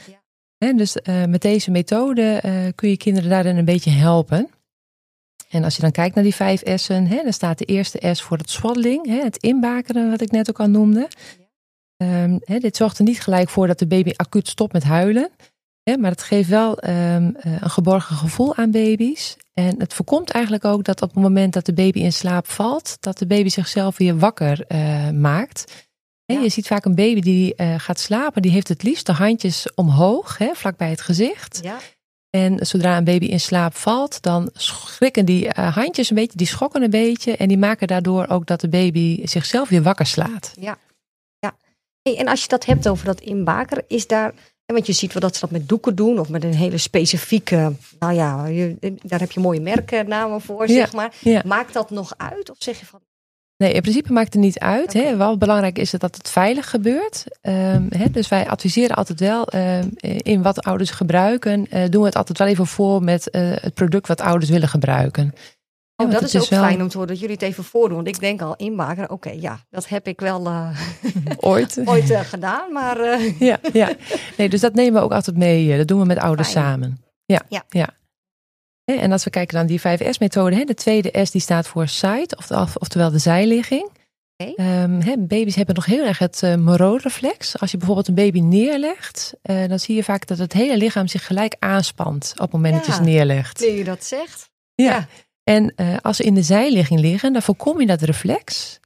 Dus uh, met deze methode uh, kun je kinderen daarin een beetje helpen. En als je dan kijkt naar die vijf S'en, dan staat de eerste S voor het swaddling, het inbakeren, wat ik net ook al noemde. Ja. Um, dit zorgt er niet gelijk voor dat de baby acuut stopt met huilen. maar het geeft wel um, een geborgen gevoel aan baby's. En het voorkomt eigenlijk ook dat op het moment dat de baby in slaap valt, dat de baby zichzelf weer wakker uh, maakt. Ja. Je ziet vaak een baby die uh, gaat slapen, die heeft het liefst de handjes omhoog, hè, vlak bij het gezicht. Ja. En zodra een baby in slaap valt, dan schrikken die uh, handjes een beetje, die schokken een beetje. En die maken daardoor ook dat de baby zichzelf weer wakker slaat. Ja, ja. Hey, en als je dat hebt over dat inbaker, is daar want je ziet wel dat ze dat met doeken doen of met een hele specifieke, nou ja, je, daar heb je mooie merknamen voor, zeg maar. Maakt dat nog uit of zeg je van... Nee, in principe maakt het niet uit. Okay. Hè. Wel belangrijk is het dat het veilig gebeurt. Um, hè, dus wij adviseren altijd wel um, in wat ouders gebruiken. Uh, doen we het altijd wel even voor met uh, het product wat ouders willen gebruiken. Oh, dat is ook fijn om te horen dat jullie het even voordoen. Want ik denk al inmaken, oké, ja, dat heb ik wel uh, ooit, ooit uh, gedaan. Maar, uh... ja, ja, nee, dus dat nemen we ook altijd mee. Dat doen we met ouders fijn. samen. Ja, ja. ja. En als we kijken naar die 5S-methode, de tweede S die staat voor side, oftewel de zijligging. Okay. Um, he, baby's hebben nog heel erg het uh, Moreau-reflex. Als je bijvoorbeeld een baby neerlegt, uh, dan zie je vaak dat het hele lichaam zich gelijk aanspant op het moment ja, dat je ze neerlegt. Nu je dat zegt. Ja. ja. En uh, als ze in de zijligging liggen, dan voorkom je dat reflex.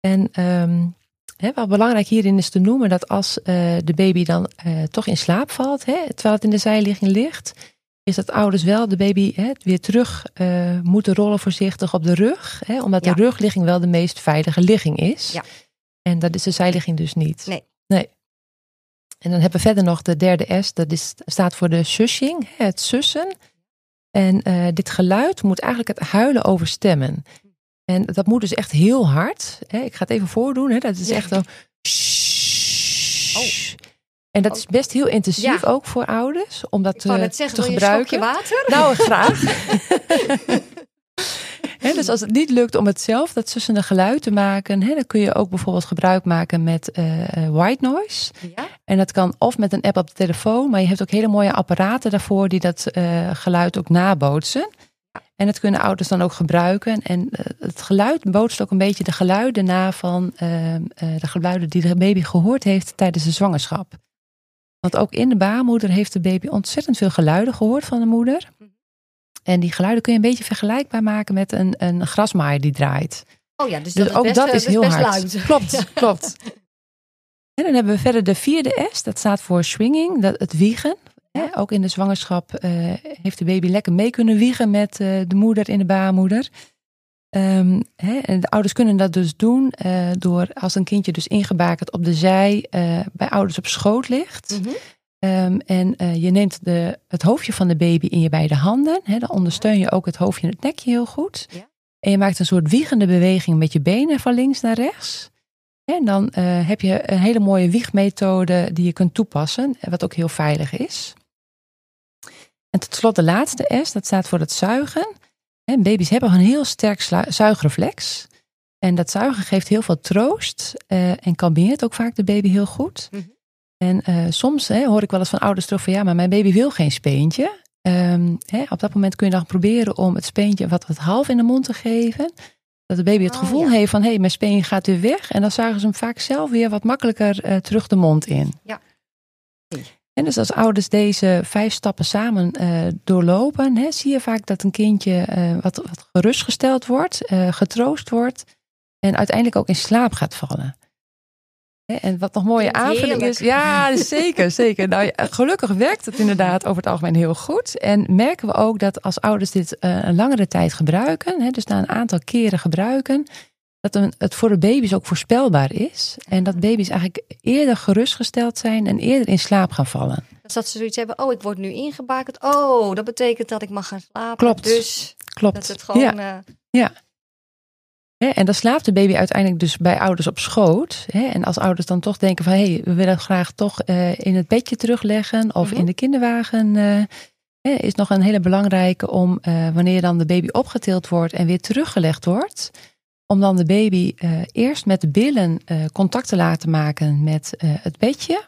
En um, hè, wat belangrijk hierin is te noemen dat als de baby dan toch in slaap valt, terwijl het in de zijligging ligt, is dat ouders wel de baby hè, weer terug moeten rollen voorzichtig op de rug. Hè, omdat ja. de rugligging wel de meest veilige ligging is. Ja. En dat is de zijligging dus niet. Nee. nee. En dan hebben we verder nog de derde S, dat is, staat voor de sushing, het sussen. En uh, dit geluid moet eigenlijk het huilen overstemmen. En dat moet dus echt heel hard. Hè? Ik ga het even voordoen. Hè? Dat is echt zo. Oh. En dat is best heel intensief ja. ook voor ouders om dat te, zeggen, te gebruiken. water? Nou, graag. dus als het niet lukt om het zelf dat sussende geluid te maken, dan kun je ook bijvoorbeeld gebruik maken met uh, white noise. Ja? En dat kan of met een app op de telefoon, maar je hebt ook hele mooie apparaten daarvoor die dat uh, geluid ook nabootsen. En dat kunnen ouders dan ook gebruiken. En het geluid bootst ook een beetje de geluiden na van de geluiden die de baby gehoord heeft tijdens de zwangerschap. Want ook in de baarmoeder heeft de baby ontzettend veel geluiden gehoord van de moeder. En die geluiden kun je een beetje vergelijkbaar maken met een, een grasmaaier die draait. Oh ja, dus, dus dat ook best, dat is heel hard. Luid. Klopt, klopt. En dan hebben we verder de vierde S, dat staat voor swinging, dat, het wiegen. Ja. Ook in de zwangerschap uh, heeft de baby lekker mee kunnen wiegen met uh, de moeder in de baarmoeder. Um, en de ouders kunnen dat dus doen uh, door als een kindje dus ingebakerd op de zij bij ouders op schoot ligt. Mm -hmm. Um, en uh, je neemt de, het hoofdje van de baby in je beide handen. Dan ondersteun je ook het hoofdje en het nekje heel goed. Ja. En je maakt een soort wiegende beweging met je benen van links naar rechts. En dan heb je een hele mooie wiegmethode die je kunt toepassen, wat ook heel veilig is. En tot slot de laatste S, dat staat voor het zuigen. En baby's hebben een heel sterk zuigreflex. En dat zuigen geeft heel veel troost uh, en kalmeert ook vaak de baby heel goed. Mhm. En uh, soms hè, hoor ik wel eens van ouders terug van ja, maar mijn baby wil geen speentje. Um, hè, op dat moment kun je dan proberen om het speentje wat, wat half in de mond te geven. Dat de baby het Oh, gevoel ja. heeft van hé, hey, mijn speen gaat weer weg. En dan zuigen ze hem vaak zelf weer wat makkelijker uh, terug de mond in. Ja. En dus als ouders deze vijf stappen samen uh, doorlopen, hè, zie je vaak dat een kindje uh, wat, wat gerustgesteld wordt, uh, getroost wordt en uiteindelijk ook in slaap gaat vallen. Hè, en wat nog mooie aanvulling is, ja, zeker, zeker. Nou, gelukkig werkt het inderdaad over het algemeen heel goed. En merken we ook dat als ouders dit een langere tijd gebruiken, hè, dus na een aantal keren gebruiken, dat het voor de baby's ook voorspelbaar is. En dat baby's eigenlijk eerder gerustgesteld zijn en eerder in slaap gaan vallen. Dus dat ze zoiets hebben, oh, ik word nu ingebakend. Oh, dat betekent dat ik mag gaan slapen. Klopt. Dus Klopt. dat het gewoon... Ja. eh, Hè, en dan slaapt de baby uiteindelijk dus bij ouders op schoot. Hè, en als ouders dan toch denken van hé, hey, we willen graag toch eh, in het bedje terugleggen of Mhm. in de kinderwagen. eh, is nog een hele belangrijke om wanneer dan de baby opgetild wordt en weer teruggelegd wordt. Om dan de baby eh, eerst met de billen eh, contact te laten maken met eh, het bedje.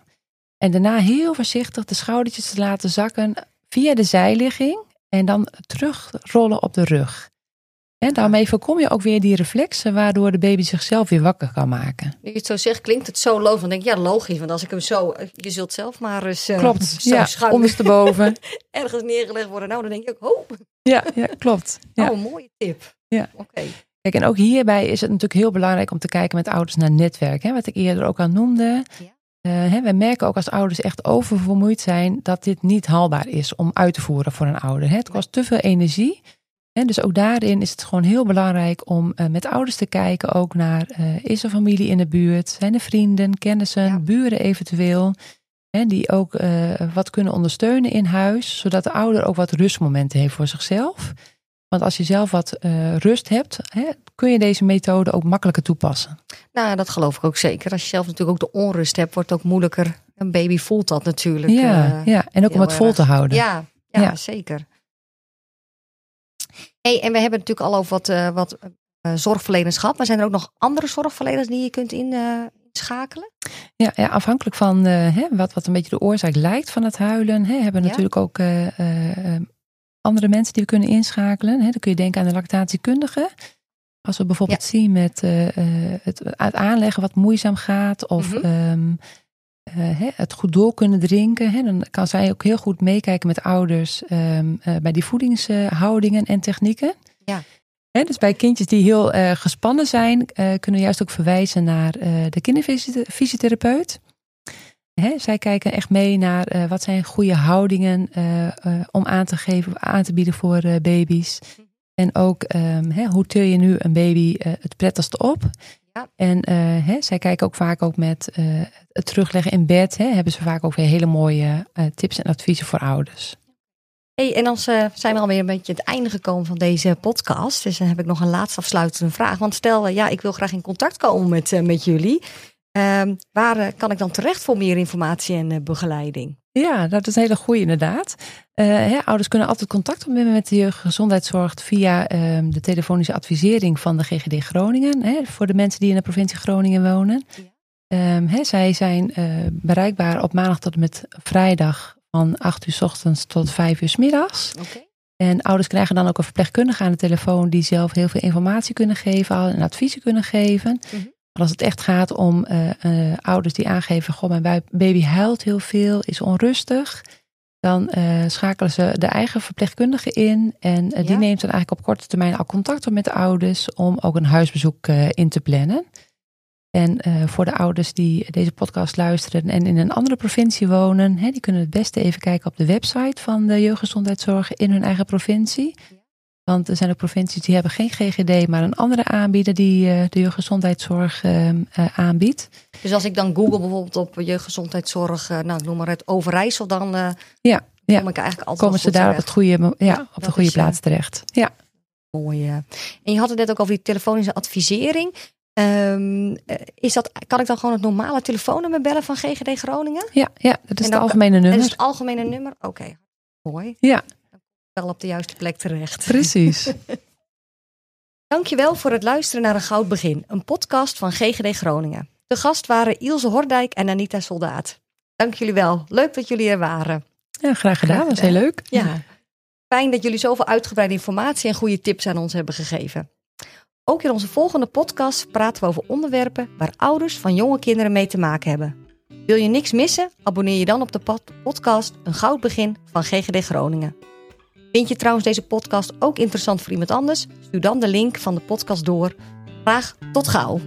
En daarna heel voorzichtig de schoudertjes te laten zakken via de zijligging. En dan terugrollen op de rug. En daarmee voorkom je ook weer die reflexen waardoor de baby zichzelf weer wakker kan maken. Nu je het zo zegt, klinkt het zo logisch. Dan denk ik, ja, logisch. Want als ik hem zo... Je zult zelf maar eens Klopt, zo ja, schuin ondersteboven. ergens neergelegd worden. Nou, dan denk ik ook, oh, ja, ja, klopt. Ja. oh, een mooie tip. Ja. Oké. Kijk, en ook hierbij is het natuurlijk heel belangrijk om te kijken met ouders naar netwerk. Hè, wat ik eerder ook al noemde. Ja. Eh, hè, wij merken ook als ouders echt oververmoeid zijn dat dit niet haalbaar is om uit te voeren voor een ouder. Hè. Het kost te veel energie. En dus ook daarin is het gewoon heel belangrijk om uh, met ouders te kijken ook naar uh, is er familie in de buurt, zijn er vrienden, kennissen, Ja. buren eventueel. Hè, die ook wat kunnen ondersteunen in huis, zodat de ouder ook wat rustmomenten heeft voor zichzelf. Want als je zelf wat uh, rust hebt, hè, kun je deze methode ook makkelijker toepassen. Nou, dat geloof ik ook zeker. Als je zelf natuurlijk ook de onrust hebt, wordt het ook moeilijker. Een baby voelt dat natuurlijk. Ja, eh, ja. en ook om het vol te houden. Ja, ja, Ja. zeker. Hey, en we hebben het natuurlijk al over wat, eh, wat eh, zorgverleners gehad. Maar zijn er ook nog andere zorgverleners die je kunt in, eh, inschakelen? Ja, ja afhankelijk van eh, hè, wat, wat een beetje de oorzaak lijkt van het huilen, hè, hebben Ja. natuurlijk ook eh, eh, eh, andere mensen die we kunnen inschakelen. Hè. Dan kun je denken aan de lactatiekundige. Als we bijvoorbeeld zien met eh, eh, het, het aanleggen wat moeizaam gaat, of Mhm. ehm, eh, hè, het goed door kunnen drinken, hè, dan kan zij ook heel goed meekijken met ouders ehm, eh, bij die voedingshoudingen en technieken. Ja. Hè, dus bij kindjes die heel gespannen zijn, kunnen we juist ook verwijzen naar de kinderfysiotherapeut. Hè, zij kijken echt mee naar eh, wat zijn goede houdingen eh, eh, om aan te geven, aan te bieden voor baby's. En ook ehm, hè, hoe til je nu een baby het prettigst op. Ja. En hè, zij kijken ook vaak ook met het terugleggen in bed. Hè, hebben ze vaak ook weer hele mooie tips en adviezen voor ouders. Hey, en dan zijn we alweer een beetje aan het einde gekomen van deze podcast. Dus dan heb ik nog een laatste afsluitende vraag. Want stel, ja, ik wil graag in contact komen met, met jullie. Ehm, waar eh, kan ik dan terecht voor meer informatie en eh, begeleiding? Ja, dat is een hele goede inderdaad. Eh, hè, ouders kunnen altijd contact opnemen met de jeugdgezondheidszorg via ehm, de telefonische advisering van de GGD Groningen. Hè, voor de mensen die in de provincie Groningen wonen. Ehm, hè, zij zijn bereikbaar op maandag tot en met vrijdag van 8 uur 's ochtends tot 5 uur 's middags. En ouders krijgen dan ook een verpleegkundige aan de telefoon die zelf heel veel informatie kunnen geven en adviezen kunnen geven. Mhm. Maar als het echt gaat om eh, eh, ouders die aangeven, goh, mijn baby huilt heel veel, is onrustig. Dan eh, schakelen ze de eigen verpleegkundige in. En die Ja. neemt dan eigenlijk op korte termijn al contact op met de ouders om ook een huisbezoek in te plannen. En voor de ouders die deze podcast luisteren en in een andere provincie wonen, hè, die kunnen het beste even kijken op de website van de jeugdgezondheidszorg in hun eigen provincie. Want er zijn ook provincies die hebben geen GGD, maar een andere aanbieder die eh, de jeugdgezondheidszorg eh, eh, aanbiedt. Dus als ik dan google bijvoorbeeld op jeugdgezondheidszorg, nou ik noem maar het Overijssel, dan Ja, ja. kom ik eigenlijk altijd komen ze daar op, het goede, ja, op dat de goede is, plaats terecht. Ja. Mooi. En je had het net ook over die telefonische advisering. Ehm, eh, is dat, kan ik dan gewoon het normale telefoonnummer bellen van GGD Groningen? Ja, ja, dat is het algemene En nummer. is het algemene nummer? Oké, mooi. Ja, Wel op de juiste plek terecht. precies. Dankjewel voor het luisteren naar Een Goud Begin, een podcast van GGD Groningen. De gast waren Ilse Hordijk en Anita Soldaat. Dank jullie wel. Leuk dat jullie er waren. Ja, graag gedaan. Dat was heel leuk. Ja. Fijn dat jullie zoveel uitgebreide informatie en goede tips aan ons hebben gegeven. Ook in onze volgende podcast praten we over onderwerpen waar ouders van jonge kinderen mee te maken hebben. Wil je niks missen? Abonneer je dan op de podcast Een Goud Begin van GGD Groningen. Vind je trouwens deze podcast ook interessant voor iemand anders? Stuur dan de link van de podcast door. Graag tot gauw.